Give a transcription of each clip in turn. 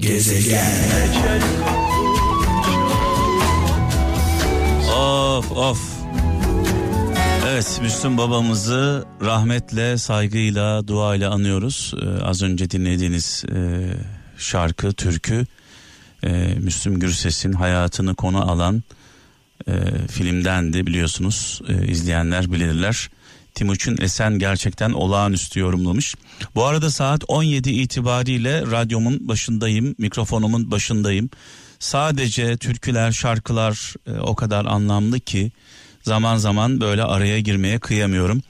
Gezegen. Of of. Evet Müslüm babamızı rahmetle, saygıyla, duayla anıyoruz. Ee, az önce dinlediğiniz e, şarkı, türkü e, Müslüm Gürses'in hayatını konu alan e, filmdendi biliyorsunuz. E, izleyenler bilirler. Timuçin Esen gerçekten olağanüstü yorumlamış. Bu arada saat 17 itibariyle radyomun başındayım, mikrofonumun başındayım. Sadece türküler, şarkılar e, o kadar anlamlı ki zaman zaman böyle araya girmeye kıyamıyorum.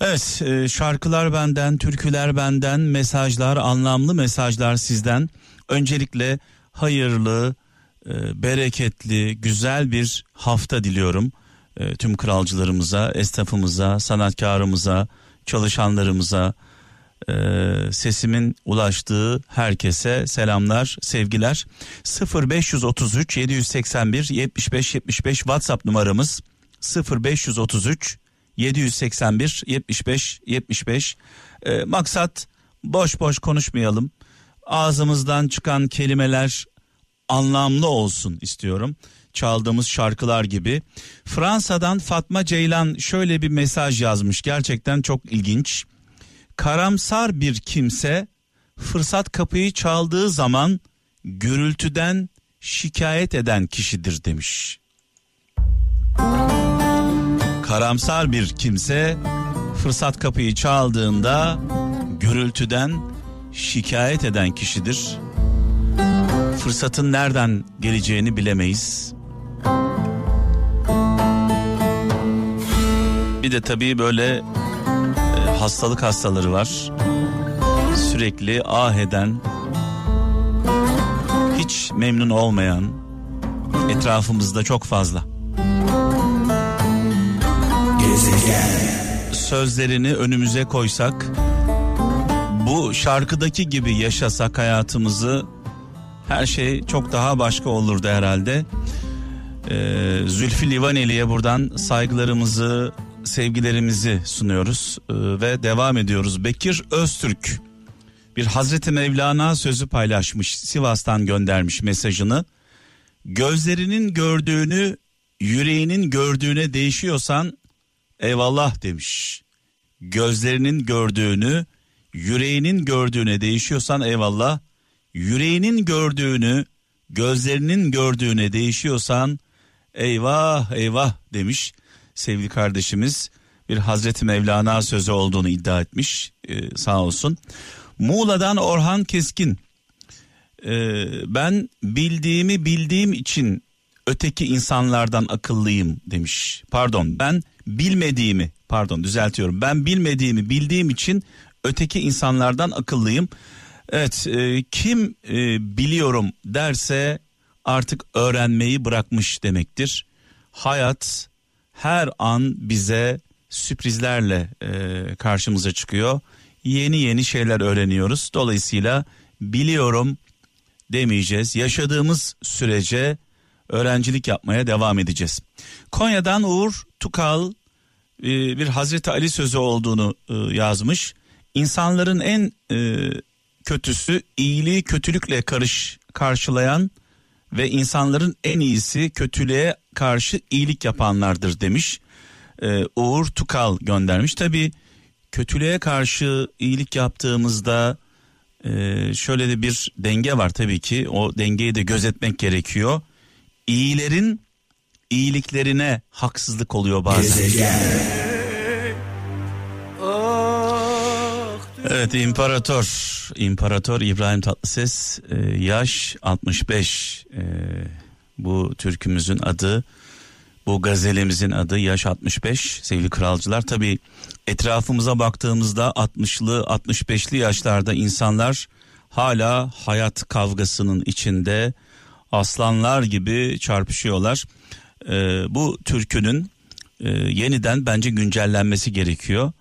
Evet e, şarkılar benden, türküler benden, mesajlar, anlamlı mesajlar sizden. Öncelikle hayırlı, e, bereketli, güzel bir hafta diliyorum. E, tüm kralcılarımıza, esnafımıza, sanatkarımıza, çalışanlarımıza, e, sesimin ulaştığı herkese selamlar, sevgiler. 0533 781 75 75 WhatsApp numaramız 0533 781 75 75. E, maksat boş boş konuşmayalım. Ağzımızdan çıkan kelimeler anlamlı olsun istiyorum. Çaldığımız şarkılar gibi. Fransa'dan Fatma Ceylan şöyle bir mesaj yazmış. Gerçekten çok ilginç. Karamsar bir kimse fırsat kapıyı çaldığı zaman gürültüden şikayet eden kişidir demiş. Karamsar bir kimse fırsat kapıyı çaldığında gürültüden şikayet eden kişidir. Fırsatın nereden geleceğini bilemeyiz. Bir de tabii böyle e, hastalık hastaları var. Sürekli ah eden, hiç memnun olmayan etrafımızda çok fazla. Gezegen. Sözlerini önümüze koysak, bu şarkıdaki gibi yaşasak hayatımızı her şey çok daha başka olurdu herhalde. Ee, Zülfü Livaneli'ye buradan saygılarımızı, sevgilerimizi sunuyoruz ee, ve devam ediyoruz. Bekir Öztürk bir Hazreti Mevlana sözü paylaşmış, Sivas'tan göndermiş mesajını. Gözlerinin gördüğünü yüreğinin gördüğüne değişiyorsan eyvallah demiş. Gözlerinin gördüğünü yüreğinin gördüğüne değişiyorsan eyvallah. Yüreğinin gördüğünü gözlerinin gördüğüne değişiyorsan eyvah eyvah demiş sevgili kardeşimiz. Bir Hazreti Mevlana sözü olduğunu iddia etmiş ee, sağ olsun. Muğla'dan Orhan Keskin. Ee, ben bildiğimi bildiğim için öteki insanlardan akıllıyım demiş. Pardon ben bilmediğimi pardon düzeltiyorum. Ben bilmediğimi bildiğim için öteki insanlardan akıllıyım. Evet e, kim e, biliyorum derse artık öğrenmeyi bırakmış demektir. Hayat her an bize sürprizlerle e, karşımıza çıkıyor. Yeni yeni şeyler öğreniyoruz. Dolayısıyla biliyorum demeyeceğiz. Yaşadığımız sürece öğrencilik yapmaya devam edeceğiz. Konya'dan Uğur Tukal e, bir Hazreti Ali sözü olduğunu e, yazmış. İnsanların en e, kötüsü iyiliği kötülükle karış karşılayan ve insanların en iyisi kötülüğe karşı iyilik yapanlardır demiş. Ee, Uğur Tukal göndermiş. Tabi kötülüğe karşı iyilik yaptığımızda e, şöyle de bir denge var tabii ki. O dengeyi de gözetmek gerekiyor. İyilerin iyiliklerine haksızlık oluyor bazen. Gezegen. Evet İmparator. İmparator İbrahim Tatlıses e, yaş 65 e, bu türkümüzün adı bu gazelimizin adı yaş 65 sevgili kralcılar tabi etrafımıza baktığımızda 60'lı 65'li yaşlarda insanlar hala hayat kavgasının içinde aslanlar gibi çarpışıyorlar. E, bu türkünün e, yeniden bence güncellenmesi gerekiyor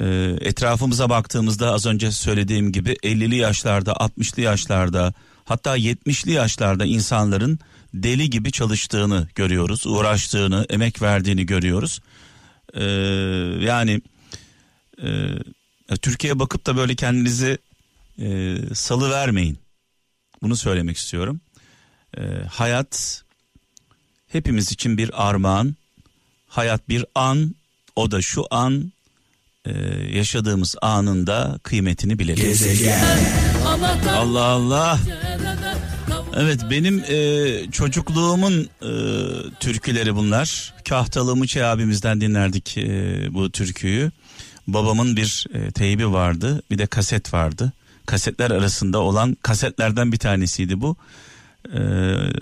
e, etrafımıza baktığımızda az önce söylediğim gibi 50'li yaşlarda 60'lı yaşlarda hatta 70'li yaşlarda insanların deli gibi çalıştığını görüyoruz uğraştığını emek verdiğini görüyoruz e, yani e, Türkiye'ye bakıp da böyle kendinizi e, salı vermeyin bunu söylemek istiyorum. Ee, hayat hepimiz için bir armağan. Hayat bir an, o da şu an e, yaşadığımız anında kıymetini bilelim. Gezegen. Allah Allah. Evet benim e, çocukluğumun e, türküleri bunlar. Kahtalı Mıçı abimizden dinlerdik e, bu türküyü. Babamın bir e, teybi vardı bir de kaset vardı. Kasetler arasında olan kasetlerden bir tanesiydi bu. E,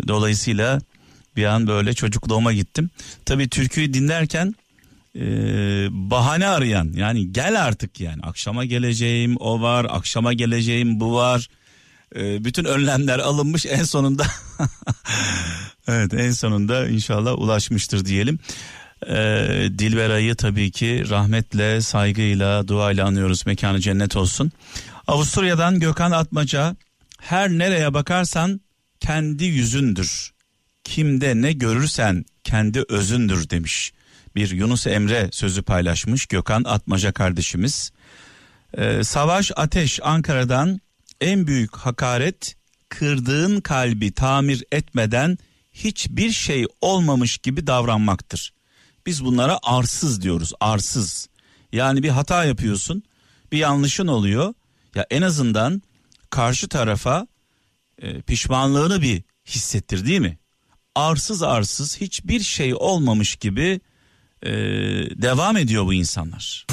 dolayısıyla bir an böyle çocukluğuma gittim. Tabii türküyü dinlerken e, bahane arayan yani gel artık yani akşama geleceğim o var akşama geleceğim bu var e, bütün önlemler alınmış en sonunda evet en sonunda inşallah ulaşmıştır diyelim. E, Dilberay'ı tabii ki rahmetle saygıyla duayla anıyoruz mekanı cennet olsun. Avusturya'dan Gökhan Atmaca her nereye bakarsan kendi yüzündür. Kimde ne görürsen kendi özündür demiş. Bir Yunus Emre sözü paylaşmış Gökhan Atmaca kardeşimiz. Ee, Savaş Ateş Ankara'dan en büyük hakaret kırdığın kalbi tamir etmeden hiçbir şey olmamış gibi davranmaktır. Biz bunlara arsız diyoruz arsız. Yani bir hata yapıyorsun bir yanlışın oluyor ya en azından karşı tarafa e, pişmanlığını bir hissettir değil mi? Arsız arsız hiçbir şey olmamış gibi e, devam ediyor bu insanlar.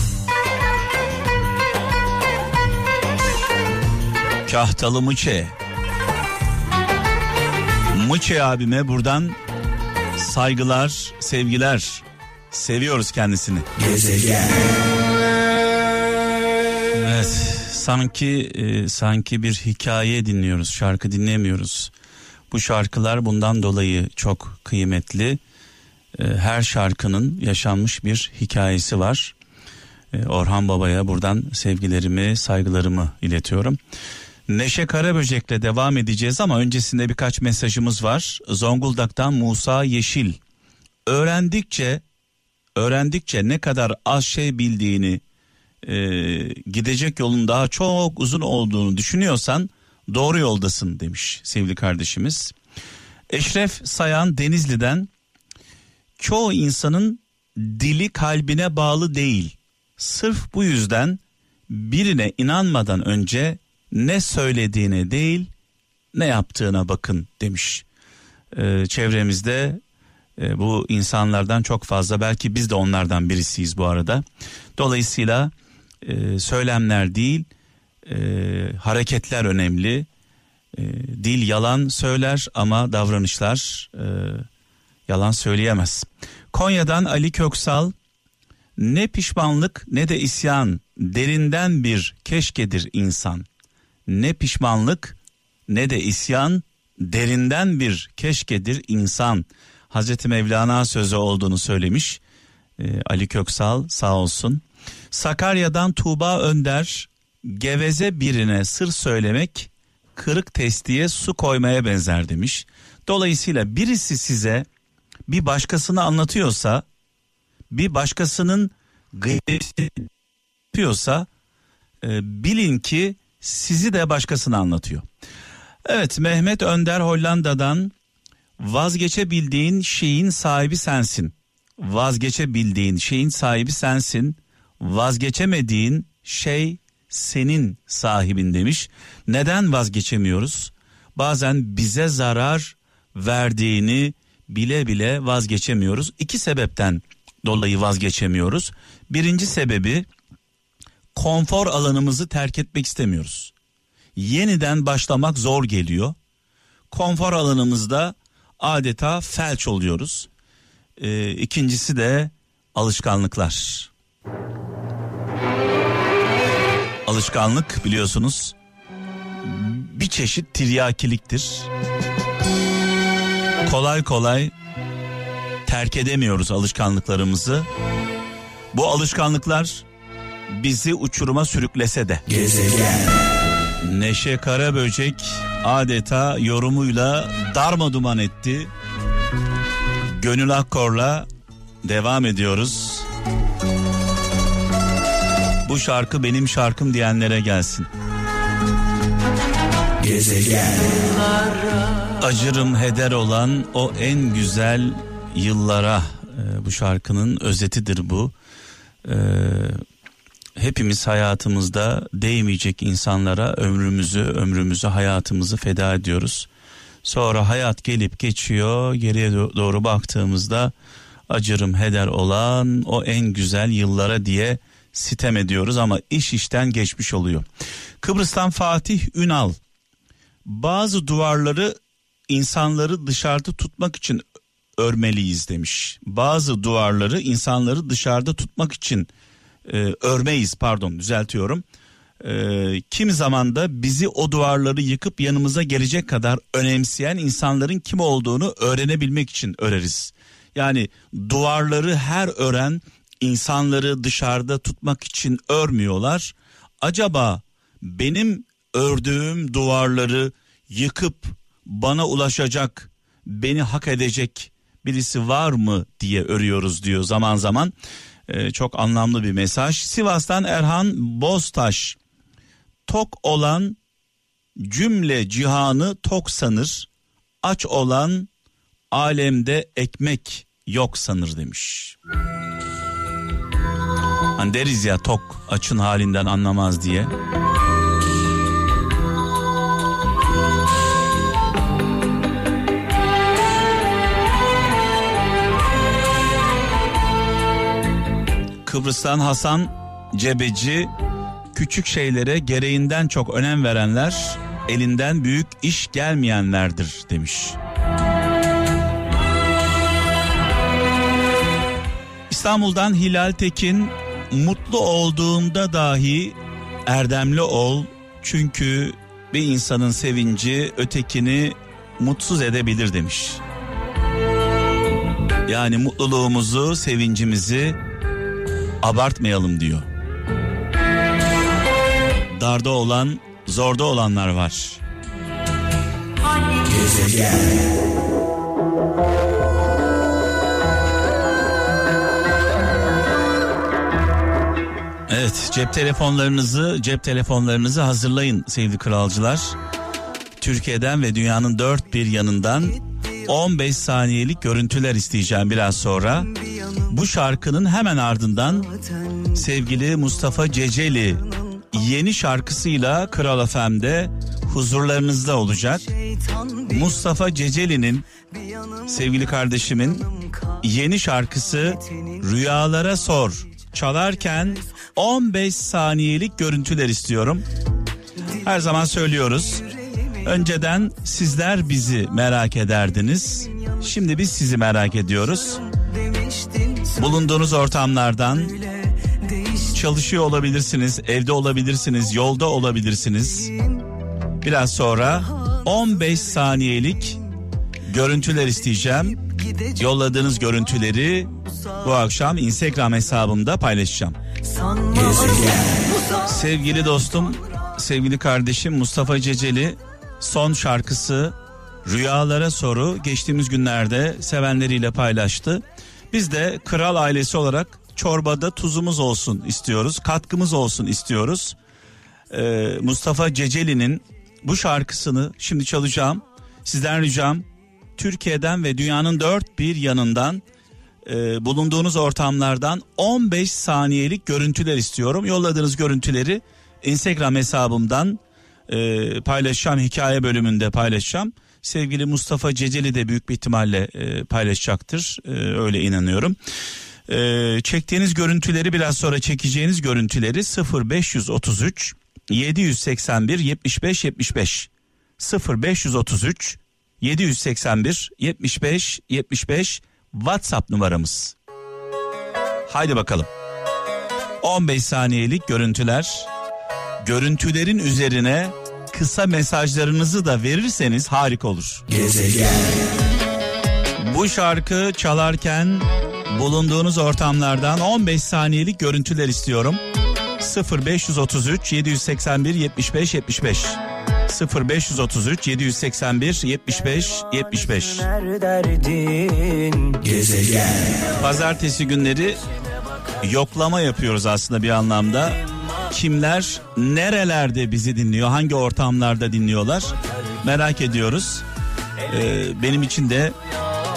Kahtalı Mıçe. Mıçe abime buradan saygılar, sevgiler. Seviyoruz kendisini. Gezegen. Evet, sanki e, sanki bir hikaye dinliyoruz, şarkı dinlemiyoruz. Bu şarkılar bundan dolayı çok kıymetli. E, her şarkının yaşanmış bir hikayesi var. E, Orhan Baba'ya buradan sevgilerimi, saygılarımı iletiyorum. Neşe Karaböcek'le devam edeceğiz ama öncesinde birkaç mesajımız var. Zonguldak'tan Musa Yeşil. Öğrendikçe, öğrendikçe ne kadar az şey bildiğini, e, gidecek yolun daha çok uzun olduğunu düşünüyorsan doğru yoldasın demiş sevgili kardeşimiz. Eşref Sayan Denizli'den çoğu insanın dili kalbine bağlı değil. Sırf bu yüzden birine inanmadan önce ne söylediğine değil ne yaptığına bakın demiş. Ee, çevremizde e, bu insanlardan çok fazla belki biz de onlardan birisiyiz bu arada. Dolayısıyla e, söylemler değil e, hareketler önemli. E, dil yalan söyler ama davranışlar e, yalan söyleyemez. Konya'dan Ali Köksal ne pişmanlık ne de isyan derinden bir keşkedir insan. Ne pişmanlık ne de isyan derinden bir keşkedir insan. Hazreti Mevlana sözü olduğunu söylemiş. Ee, Ali Köksal sağ olsun. Sakarya'dan Tuğba Önder geveze birine sır söylemek kırık testiye su koymaya benzer demiş. Dolayısıyla birisi size bir başkasını anlatıyorsa bir başkasının gıybeti yapıyorsa e, bilin ki sizi de başkasına anlatıyor. Evet Mehmet Önder Hollanda'dan vazgeçebildiğin şeyin sahibi sensin. Vazgeçebildiğin şeyin sahibi sensin. Vazgeçemediğin şey senin sahibin demiş. Neden vazgeçemiyoruz? Bazen bize zarar verdiğini bile bile vazgeçemiyoruz. İki sebepten dolayı vazgeçemiyoruz. Birinci sebebi konfor alanımızı terk etmek istemiyoruz. Yeniden başlamak zor geliyor. Konfor alanımızda adeta felç oluyoruz. Ee, ikincisi de alışkanlıklar. Alışkanlık biliyorsunuz bir çeşit tiryakiliktir. Kolay kolay terk edemiyoruz alışkanlıklarımızı. Bu alışkanlıklar bizi uçuruma sürüklese de. Gezegen. Neşe Karaböcek adeta yorumuyla darma duman etti. Gönül Akkor'la devam ediyoruz. Bu şarkı benim şarkım diyenlere gelsin. Gezegen. Acırım heder olan o en güzel yıllara e, bu şarkının özetidir bu. E, hepimiz hayatımızda değmeyecek insanlara ömrümüzü, ömrümüzü, hayatımızı feda ediyoruz. Sonra hayat gelip geçiyor. Geriye doğru baktığımızda acırım heder olan o en güzel yıllara diye sitem ediyoruz ama iş işten geçmiş oluyor. Kıbrıs'tan Fatih Ünal bazı duvarları insanları dışarıda tutmak için örmeliyiz demiş. Bazı duvarları insanları dışarıda tutmak için e, örmeyiz pardon düzeltiyorum. E, kimi zaman da bizi o duvarları yıkıp yanımıza gelecek kadar önemseyen insanların kim olduğunu öğrenebilmek için öreriz. Yani duvarları her ören insanları dışarıda tutmak için örmüyorlar. Acaba benim ördüğüm duvarları yıkıp bana ulaşacak, beni hak edecek birisi var mı diye örüyoruz diyor zaman zaman. Ee, çok anlamlı bir mesaj. Sivas'tan Erhan Boztaş. Tok olan cümle cihanı tok sanır. Aç olan alemde ekmek yok sanır demiş. Hani deriz ya tok açın halinden anlamaz diye. Kıbrıs'tan Hasan Cebeci küçük şeylere gereğinden çok önem verenler elinden büyük iş gelmeyenlerdir demiş. İstanbul'dan Hilal Tekin mutlu olduğunda dahi erdemli ol çünkü bir insanın sevinci ötekini mutsuz edebilir demiş. Yani mutluluğumuzu, sevincimizi abartmayalım diyor. Darda olan, zorda olanlar var. Gezegen. Evet, cep telefonlarınızı, cep telefonlarınızı hazırlayın sevgili kralcılar. Türkiye'den ve dünyanın dört bir yanından 15 saniyelik görüntüler isteyeceğim biraz sonra. Bu şarkının hemen ardından sevgili Mustafa Ceceli yeni şarkısıyla Kral FM'de huzurlarınızda olacak. Mustafa Ceceli'nin sevgili kardeşimin yeni şarkısı Rüyalara Sor çalarken 15 saniyelik görüntüler istiyorum. Her zaman söylüyoruz. Önceden sizler bizi merak ederdiniz. Şimdi biz sizi merak ediyoruz. Bulunduğunuz ortamlardan çalışıyor olabilirsiniz, evde olabilirsiniz, yolda olabilirsiniz. Biraz sonra 15 saniyelik görüntüler isteyeceğim. Yolladığınız görüntüleri bu akşam Instagram hesabımda paylaşacağım. Sevgili dostum, sevgili kardeşim Mustafa Ceceli son şarkısı Rüyalara Soru geçtiğimiz günlerde sevenleriyle paylaştı. Biz de kral ailesi olarak çorbada tuzumuz olsun istiyoruz, katkımız olsun istiyoruz. Ee, Mustafa Ceceli'nin bu şarkısını şimdi çalacağım. Sizden ricam Türkiye'den ve dünyanın dört bir yanından e, bulunduğunuz ortamlardan 15 saniyelik görüntüler istiyorum. Yolladığınız görüntüleri Instagram hesabımdan e, paylaşacağım. Hikaye bölümünde paylaşacağım. Sevgili Mustafa Ceceli de büyük bir ihtimalle e, paylaşacaktır. E, öyle inanıyorum. E, çektiğiniz görüntüleri biraz sonra çekeceğiniz görüntüleri 0533 781 75 75 0533 781 75 75 WhatsApp numaramız. Haydi bakalım. 15 saniyelik görüntüler. Görüntülerin üzerine kısa mesajlarınızı da verirseniz harika olur. Gezegen. Bu şarkı çalarken bulunduğunuz ortamlardan 15 saniyelik görüntüler istiyorum. 0533 781 75 75 0533 781 75 75 derdin Gezegen. Pazartesi günleri yoklama yapıyoruz aslında bir anlamda. Kimler nerelerde bizi dinliyor hangi ortamlarda dinliyorlar merak ediyoruz. Ee, benim için de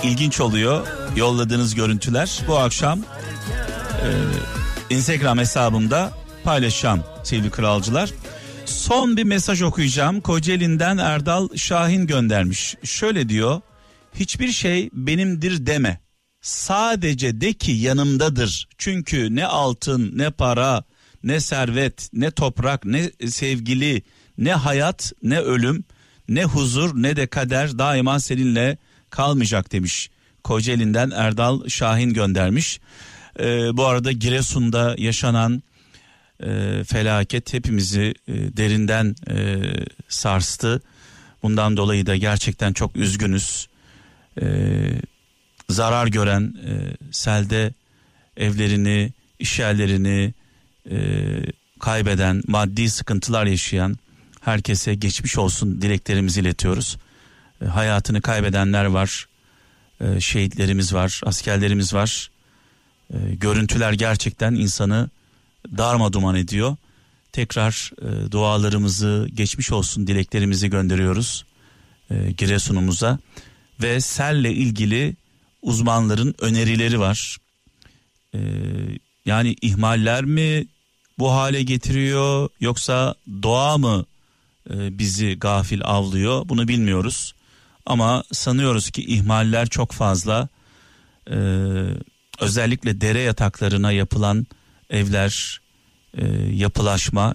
ilginç oluyor yolladığınız görüntüler. Bu akşam e, Instagram hesabımda paylaşacağım sevgili kralcılar. Son bir mesaj okuyacağım. Kocaeli'nden Erdal Şahin göndermiş. Şöyle diyor hiçbir şey benimdir deme. Sadece de ki yanımdadır. Çünkü ne altın, ne para, ne servet, ne toprak, ne sevgili, ne hayat, ne ölüm, ne huzur, ne de kader daima seninle kalmayacak demiş. Kocaeli'nden Erdal Şahin göndermiş. Ee, bu arada Giresun'da yaşanan e, felaket hepimizi e, derinden e, sarstı. Bundan dolayı da gerçekten çok üzgünüz. Ee, zarar gören e, selde evlerini, iş yerlerini e, kaybeden, maddi sıkıntılar yaşayan herkese geçmiş olsun dileklerimizi iletiyoruz. E, hayatını kaybedenler var, e, şehitlerimiz var, askerlerimiz var. E, görüntüler gerçekten insanı darma duman ediyor. Tekrar e, dualarımızı, geçmiş olsun dileklerimizi gönderiyoruz e, Giresun'umuza ve selle ilgili uzmanların önerileri var. Ee, yani ihmaller mi bu hale getiriyor yoksa doğa mı e, bizi gafil avlıyor bunu bilmiyoruz. Ama sanıyoruz ki ihmaller çok fazla. Ee, özellikle dere yataklarına yapılan evler, e, yapılaşma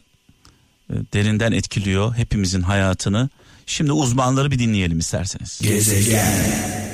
e, derinden etkiliyor hepimizin hayatını. Şimdi uzmanları bir dinleyelim isterseniz. Gezegen